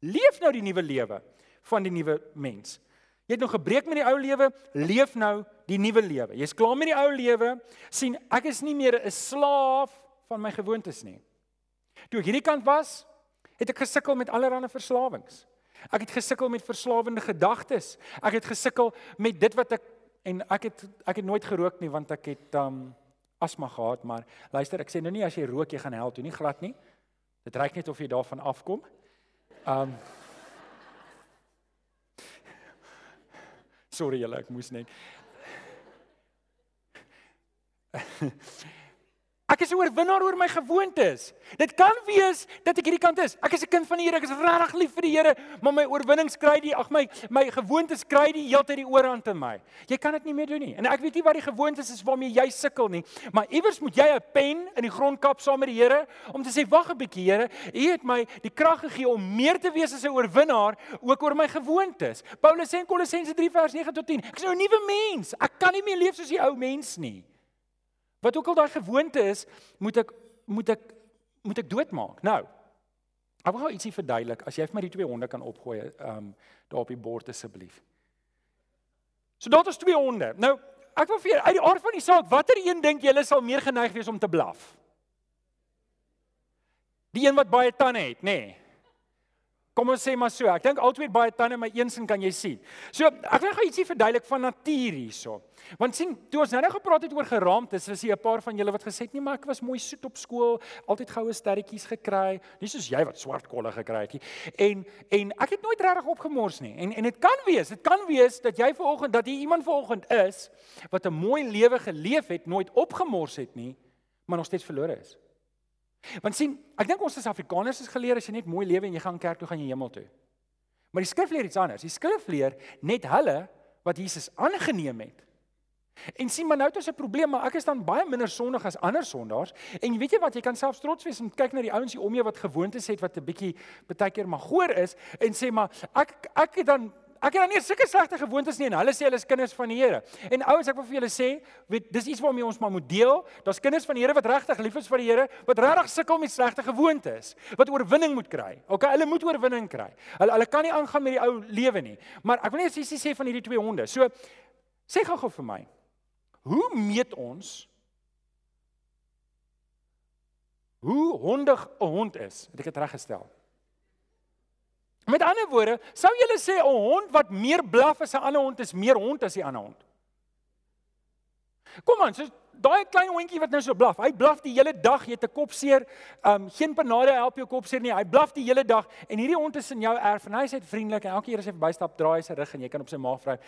[SPEAKER 1] Leef nou die nuwe lewe van die nuwe mens. Jy het nou gebreek met die ou lewe, leef nou die nuwe lewe. Jy's klaar met die ou lewe, sien ek is nie meer 'n slaaf van my gewoontes nie. Toe ek hierdie kant was, het ek gesukkel met allerlei verslawings. Ek het gesukkel met verslawende gedagtes. Ek het gesukkel met dit wat ek en ek het ek het nooit gerook nie want ek het um asma gehad, maar luister, ek sê nou nie as jy rook jy gaan help toe nie glad nie. Dit reik net of jy daarvan afkom. Um Sorry julle, ek moes net Ek is 'n oorwinnaar oor my gewoontes. Dit kan wees dat ek hierdie kant is. Ek is 'n kind van die Here. Ek is regtig lief vir die Here, maar my oorwinnings kry die ag my my gewoontes kry die heeltyd die oorhand in my. Jy kan dit nie meer doen nie. En ek weet nie wat die gewoontes is waarmee jy sukkel nie, maar iewers moet jy 'n pen in die grond kap saam met die Here om te sê wag 'n bietjie Here, U het my die krag gegee om meer te wees as 'n oorwinnaar ook oor my gewoontes. Paulus sê in Kolossense 3 vers 9 tot 10, ek is nou 'n nuwe mens. Ek kan nie meer leef soos die ou mens nie. Wat ook al daai gewoonte is, moet ek moet ek moet ek doodmaak. Nou. Ek wil gou ietsie verduidelik. As jy vir my die twee honde kan opgooi, ehm um, daar op die bord asseblief. So daar is twee honde. Nou, ek wil vir uit die aard van die saak, watter een dink julle sal meer geneig wees om te blaf? Die een wat baie tande het, nê? Nee. Kom ons sê maar so. Ek dink albei baie tande, maar een sin kan jy sien. So, ek wil gou ietsie verduidelik van natuur hierso. Want sien, toe ons nou nou gepraat het oor geraamtes, was hier 'n paar van julle wat gesê het, "Nee, maar ek was mooi soet op skool, altyd goue sterretjies gekry." Nie soos jy wat swart kolle gekry het nie. En en ek het nooit regtig opgemors nie. En en dit kan wees, dit kan wees dat jy vanoggend dat jy iemand vanoggend is wat 'n mooi lewe geleef het, nooit opgemors het nie, maar nog steeds verlore is. Want sien, ek dink ons as Afrikaners is geleer as jy net mooi lewe en jy gaan kerk toe gaan jy hemel toe. Maar die skrif leer iets anders. Die skrif leer net hulle wat Jesus aangeneem het. En sien maar nou het ons 'n probleem, maar ek is dan baie minder sondig as ander sondaars. En weet jy wat, jy kan self trots wees om kyk na die ouens hier om jou wat gewoontes het wat 'n bietjie baie keer maar goor is en sê maar ek ek het dan ek het dan nie sulke slegte gewoontes nie en hulle sê hulle is kinders van die Here. En ouens, ek wil vir julle sê, weet dis iets waarmee ons maar moet deel. Daar's kinders van die Here wat regtig lief is vir die Here, wat regtig sukkel met slegte gewoontes, wat oorwinning moet kry. OK, hulle moet oorwinning kry. Hulle hulle kan nie aangaan met die ou lewe nie. Maar ek wil net sê sê van hierdie twee honde. So sê gou-gou vir my. Hoe meet ons hoe hondig 'n hond is? Het ek dit reggestel? Met ander woorde, sou jy sê 'n hond wat meer blaf as 'n ander hond is meer hond as die ander hond? Kom aan, so daai klein hondjie wat nou so blaf, hy blaf die hele dag, jy het 'n kop seer, um geen panade help jou kop seer nie. Hy blaf die hele dag en hierdie hond is in jou erf en hy is net vriendelik en elke keer as hy verbystap, draai hy sy rug en jy kan op sy maag vry.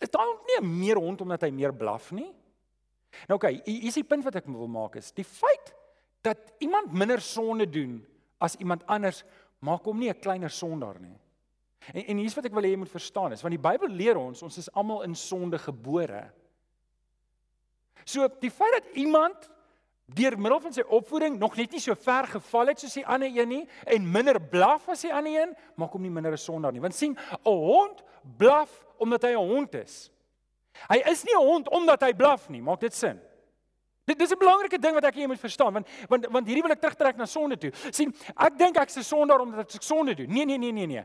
[SPEAKER 1] Is daai hond nie 'n meer hond omdat hy meer blaf nie? Nou oké, okay, hier is die punt wat ek wil maak is, die feit dat iemand minder sonde doen as iemand anders maak hom nie 'n kleiner sondaar nie. En en hier's wat ek wil hê jy moet verstaan is, want die Bybel leer ons ons is almal in sonde gebore. So die feit dat iemand deur middel van sy opvoeding nog net nie so ver geval het soos die ander een nie en minder blaf as die ander een, maak hom nie minder 'n sondaar nie. Want sien, 'n hond blaf omdat hy 'n hond is. Hy is nie 'n hond omdat hy blaf nie. Maak dit sin? Dit dis 'n belangrike ding wat ek hier moet verstaan want want want hierdie wil ek terugtrek na sonde toe. sien, ek dink ek's 'n sondaar omdat ek sonde doen. Nee nee nee nee nee.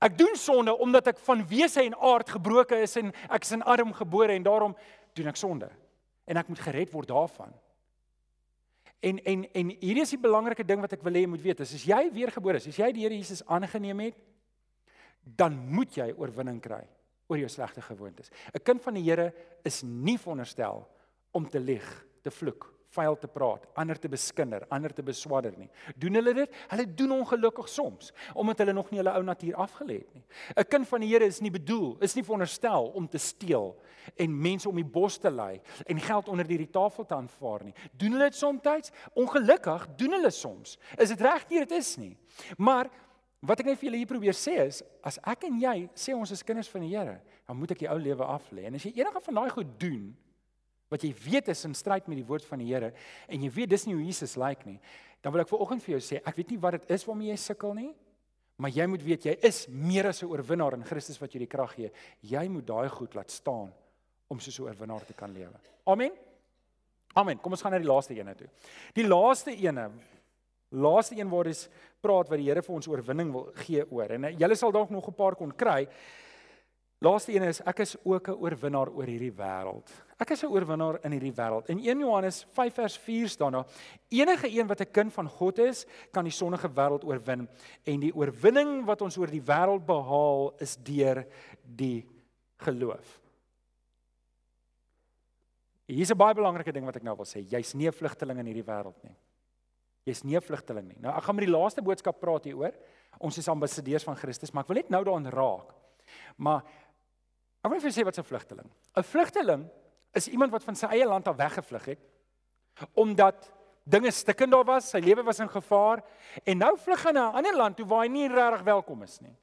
[SPEAKER 1] Ek doen sonde omdat ek van wese en aard gebroke is en ek is in arm gebore en daarom doen ek sonde. En ek moet gered word daarvan. En en en hierdie is die belangrike ding wat ek wil hê jy moet weet. As jy weergebore is, as jy die Here Jesus aangeneem het, dan moet jy oorwinning kry oor jou slegte gewoontes. 'n Kind van die Here is nie veronderstel om te lieg te vloek, vuil te praat, ander te beskinder, ander te beswadder nie. Doen hulle dit? Hulle doen ongelukkig soms omdat hulle nog nie hulle ou natuur afgelê het nie. 'n Kind van die Here is nie bedoel, is nie veronderstel om te steel en mense om die bos te lei en geld onder die tafel te aanvaar nie. Doen hulle dit soms? Ongelukkig doen hulle soms. Is dit reg nie? Dit is nie. Maar wat ek net vir julle hier probeer sê is, as ek en jy sê ons is kinders van die Here, dan moet ek die ou lewe af lê. En as jy enige van daai goed doen, wat jy weet is in stryd met die woord van die Here en jy weet dis nie hoe Jesus lyk like nie, dan wil ek vir oggend vir jou sê, ek weet nie wat dit is waarmee jy sukkel nie, maar jy moet weet jy is meer as 'n oorwinnaar in Christus wat jou die krag gee. Jy moet daai goed laat staan om soos 'n oorwinnaar te kan lewe. Amen. Amen. Kom ons gaan na die laaste ene toe. Die laaste ene laaste een waar ons praat wat die Here vir ons oorwinning wil gee oor. En eh, julle sal dalk nog 'n paar kon kry. Laaste een is ek is ook 'n oorwinnaar oor hierdie wêreld. Ek is 'n oorwinnaar in hierdie wêreld. In 1 Johannes 5 vers 4 staan daar: Enige een wat 'n kind van God is, kan die sondige wêreld oorwin en die oorwinning wat ons oor die wêreld behaal is deur die geloof. Hier's 'n baie belangrike ding wat ek nou wil sê. Jy's nie 'n vlugteling in hierdie wêreld nie. Jy's nie 'n vlugteling nie. Nou ek gaan met die laaste boodskap praat hieroor. Ons is ambassadeurs van Christus, maar ek wil net nou daaraan raak. Maar ek wil vir sê wat 'n vlugteling. 'n Vlugteling is iemand wat van sy eie land af weggevlug het omdat dinge stikkend daar was, sy lewe was in gevaar en nou vlug hy na 'n ander land toe waar hy nie regtig welkom is nie.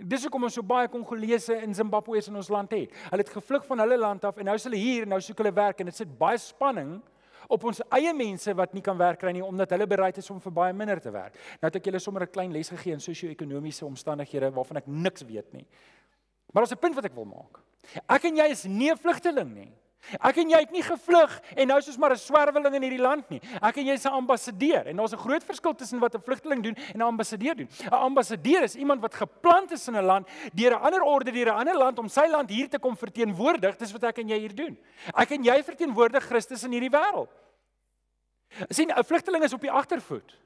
[SPEAKER 1] Dis hoekom ons so baie Kongolese in Zimbabwe is in ons land het. Hulle het gevlug van hulle land af en nou is hulle hier en nou soek hulle werk en dit sit baie spanning op ons eie mense wat nie kan werk kry nie omdat hulle bereid is om vir baie minder te werk. Nou het ek julle sommer 'n klein les gegee in sosio-ekonomiese omstandighede waarvan ek niks weet nie. Maar daar's 'n punt wat ek wil maak. Ek en jy is nie 'n vlugteling nie. Ek en jy het nie gevlug en nou is ons maar 'n swerweling in hierdie land nie. Ek en jy is 'n ambassadeur en daar's 'n groot verskil tussen wat 'n vlugteling doen en 'n ambassadeur doen. 'n Ambassadeur is iemand wat geplant is in 'n land deur 'n ander orde deur 'n ander land om sy land hier te kom verteenwoordig. Dis wat ek en jy hier doen. Ek en jy verteenwoordig Christus in hierdie wêreld. sien 'n vlugteling is op die agtervoet.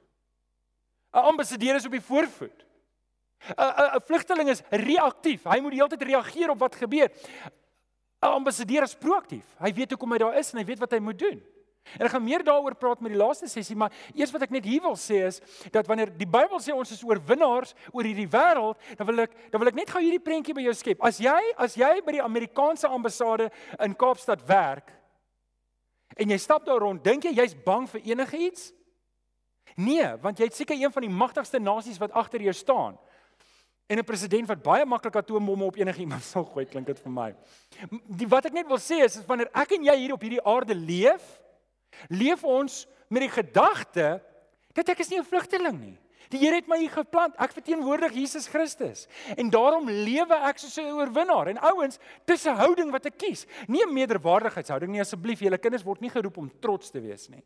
[SPEAKER 1] 'n Ambassadeur is op die voorvoet. 'n 'n vlugteling is reaktief. Hy moet die hele tyd reageer op wat gebeur. 'n ambassadeur is proaktief. Hy weet hoekom hy daar is en hy weet wat hy moet doen. En ek gaan meer daaroor praat met die laaste sessie, maar eers wat ek net hier wil sê is dat wanneer die Bybel sê ons is oorwinnaars oor hierdie wêreld, dan wil ek dan wil ek net gou hierdie prentjie by jou skep. As jy as jy by die Amerikaanse ambassade in Kaapstad werk en jy stap daar rond, dink jy jy's bang vir enigiets? Nee, want jy het seker een van die magtigste nasies wat agter jou staan. En 'n president wat baie maklik atoombomme op enigiemand sal gooi, klink dit vir my. Die wat ek net wil sê is, is wanneer ek en jy hier op hierdie aarde leef, leef ons met die gedagte dat ek is nie 'n vlugteling nie. Die Here het my hier geplant. Ek verteenwoordig Jesus Christus. En daarom lewe ek soos 'n oorwinnaar. En ouens, dis 'n houding wat ek kies. Nie 'n meerderwaardigheidshouding nie asseblief. Julle kinders word nie geroep om trots te wees nie.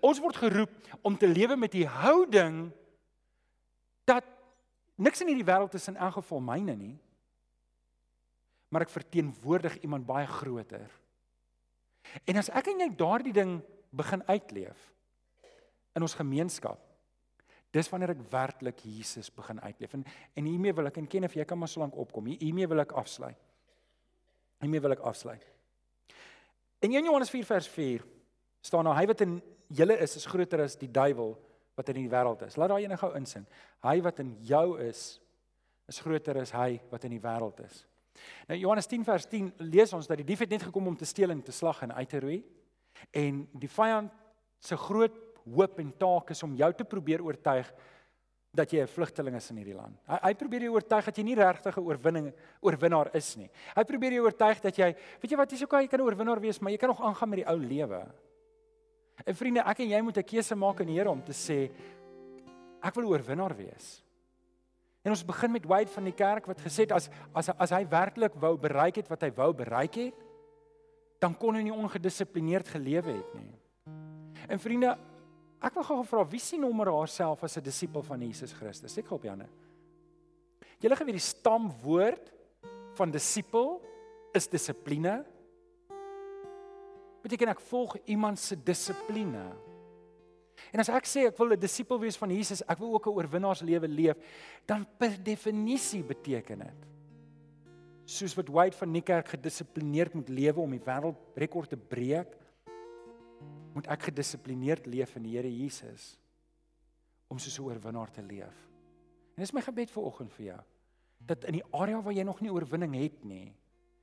[SPEAKER 1] Ons word geroep om te lewe met die houding dat Niks in hierdie wêreld is in elk geval myne nie. Maar ek verteenwoordig iemand baie groter. En as ek en jy daardie ding begin uitleef in ons gemeenskap, dis wanneer ek werklik Jesus begin uitleef. En en hiermee wil ek en ken of jy kan maar so lank opkom. Hiermee wil ek afsluit. Hiermee wil ek afsluit. In 1 Johannes 4 vers 4 staan nou hy wat in julle is is groter as die duiwel wat in die wêreld is. Laat daai ene gou insing. Hy wat in jou is is groter as hy wat in die wêreld is. Nou Johannes 10 vers 10 lees ons dat die dief het net gekom om te steel en te slag en uit te roei. En die vyand se groot hoop en taak is om jou te probeer oortuig dat jy 'n vlugteling is in hierdie land. Hy hy probeer jou oortuig dat jy nie regtig 'n oorwinning oorwinnaar is nie. Hy probeer jou oortuig dat jy, weet jy wat, jy's okay, jy kan 'n oorwinnaar wees, maar jy kan nog aangaan met die ou lewe. En vriende, ek en jy moet 'n keuse maak in die Here om te sê ek wil oorwinnaar wees. En ons begin met Wade van die kerk wat gesê het as as as hy werklik wou bereik het wat hy wou bereik het, dan kon hy nie ongedissiplineerd gelewe het nie. En vriende, ek wil gou vra wie sien hom haarself as 'n disipel van Jesus Christus? Ek hoop Janne. Julle geweet die stamwoord van disipel is dissipline beteken ek volg iemand se dissipline. En as ek sê ek wil 'n disipel wees van Jesus, ek wil ook 'n oorwinnaarslewe leef, dan per definisie beteken dit soos wat Wade van Niekerk gedissiplineerd moet lewe om die wêreldrekord te breek, moet ek gedissiplineerd leef in die Here Jesus om soos 'n oorwinnaar te leef. En dis my gebed vir oggend vir jou dat in die area waar jy nog nie oorwinning het nie,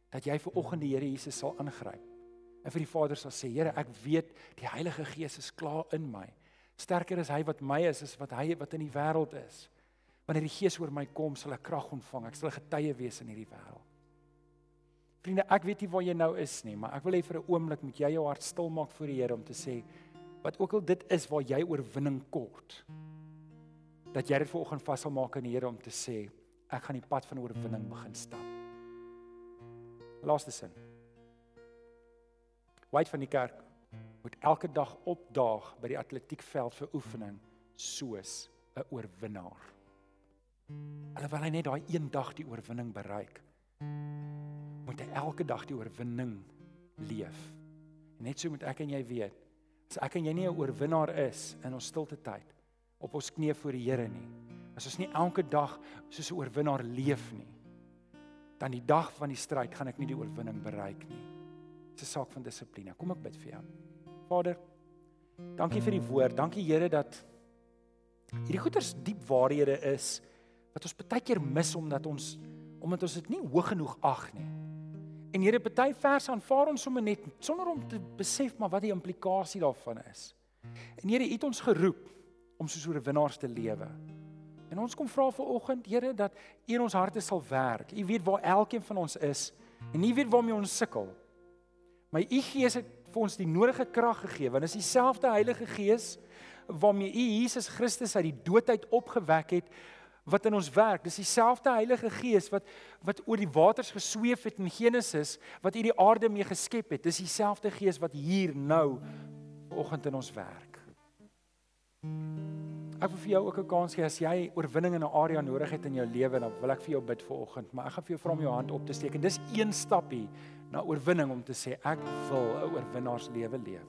[SPEAKER 1] dat jy vir oggend die Here Jesus sal aangryp en vir die Vader sal sê, Here, ek weet die Heilige Gees is klaar in my. Sterker is hy wat my is as wat hy wat in die wêreld is. Wanneer die Gees oor my kom, sal ek krag ontvang. Ek sal 'n getuie wees in hierdie wêreld. Vriende, ek weet nie waar jy nou is nie, maar ek wil hê vir 'n oomblik moet jy jou hart stil maak voor die Here om te sê wat ook al dit is waar jy oorwinning kort. Dat jy dit vanoggend vas sal maak in die Here om te sê ek gaan die pad van oorwinning begin stap. Laaste sin. White van die kerk moet elke dag opdaag by die atletiekveld vir oefening soos 'n oorwinnaar. Alhoewel hy net daai een dag die oorwinning bereik, moet hy elke dag die oorwinning leef. En net so moet ek en jy weet, as ek en jy nie 'n oorwinnaar is in ons stilte tyd op ons knieë voor die Here nie, as ons nie elke dag soos 'n oorwinnaar leef nie, dan die dag van die stryd gaan ek nie die oorwinning bereik nie. Dis 'n saak van dissipline. Kom ek bid vir jou. Vader, dankie vir die woord. Dankie Here dat hierdie goeters diep waarhede is wat ons baie keer mis omdat ons omdat ons dit nie hoog genoeg ag nie. En Here, baie verse aanvaar ons sommer net sonder om te besef maar wat die implikasie daarvan is. En Here, U het ons geroep om soos 'n winnaars te lewe. En ons kom vra vir oggend, Here, dat U in ons harte sal werk. U weet waar elkeen van ons is en U weet waarmee ons sukkel. Maar U Gees het vir ons die nodige krag gegee want is dieselfde Heilige Gees waarmee U Jesus Christus uit die doodheid opgewek het wat in ons werk. Dis dieselfde Heilige Gees wat wat oor die waters gesweef het in Genesis, wat U die aarde mee geskep het. Dis dieselfde Gees wat hier nou vanoggend in ons werk. Ek wil vir jou ook 'n kans gee as jy oorwinning in 'n area nodig het in jou lewe, dan wil ek vir jou bid vanoggend, maar ek gaan vir jou vra om jou hand op te steek en dis een stappie na oorwinning om te sê ek wil 'n oorwinnaarslewe leef.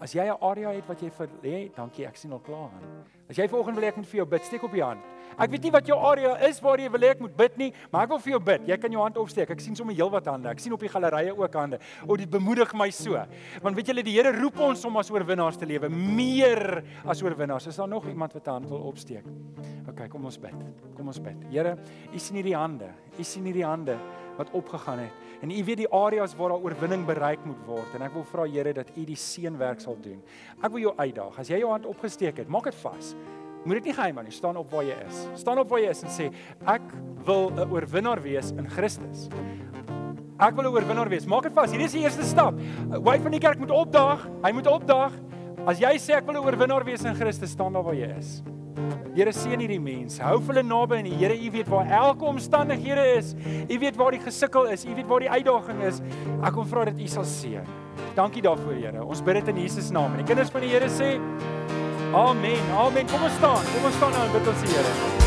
[SPEAKER 1] As jy 'n area het wat jy vir lê, dankie, ek sien al klaar aan. As jy vanoggend wil ek moet vir jou bid, steek op jou hand. Ek weet nie wat jou area is waar jy wil hê ek moet bid nie, maar ek wil vir jou bid. Jy kan jou hand opsteek. Ek sien sommer heelwat hande. Ek sien op die gallerye ook hande. O, dit bemoedig my so. Want weet julle, die Here roep ons om as oorwinnaars te lewe, meer as oorwinnaars. Is daar nog iemand wat 'n hand wil opsteek? OK, kom ons bid. Kom ons bid. Here, U sien hierdie hande. U sien hierdie hande wat opgegaan het. En U weet die areas waar daar oorwinning bereik moet word en ek wil vra Here dat U die seënwerk sal doen. Ek wil jou uitdaag. As jy jou hand opgesteek het, maak dit vas. Moet dit nie geheim hou nie. Staan op waar jy is. Staan op waar jy is en sê ek wil 'n oorwinnaar wees in Christus. Ek wil 'n oorwinnaar wees. Maak dit vas. Hierdie is die eerste stap. Wy van die kerk moet opdaag. Hy moet opdaag. As jy sê ek wil 'n oorwinnaar wees in Christus, staan daar waar jy is. Here seën hierdie mense. Hou hulle naby aan die Here. U weet waar elke omstandighede is. U weet waar die gesukkel is. U weet waar die uitdaging is. Ek kom vra dat U sal seën. Dankie daarvoor, Here. Ons bid dit in Jesus naam. En die kinders van die Here sê Amen. Amen. Kom ons staan. Kom ons staan nou en bid ons die Here.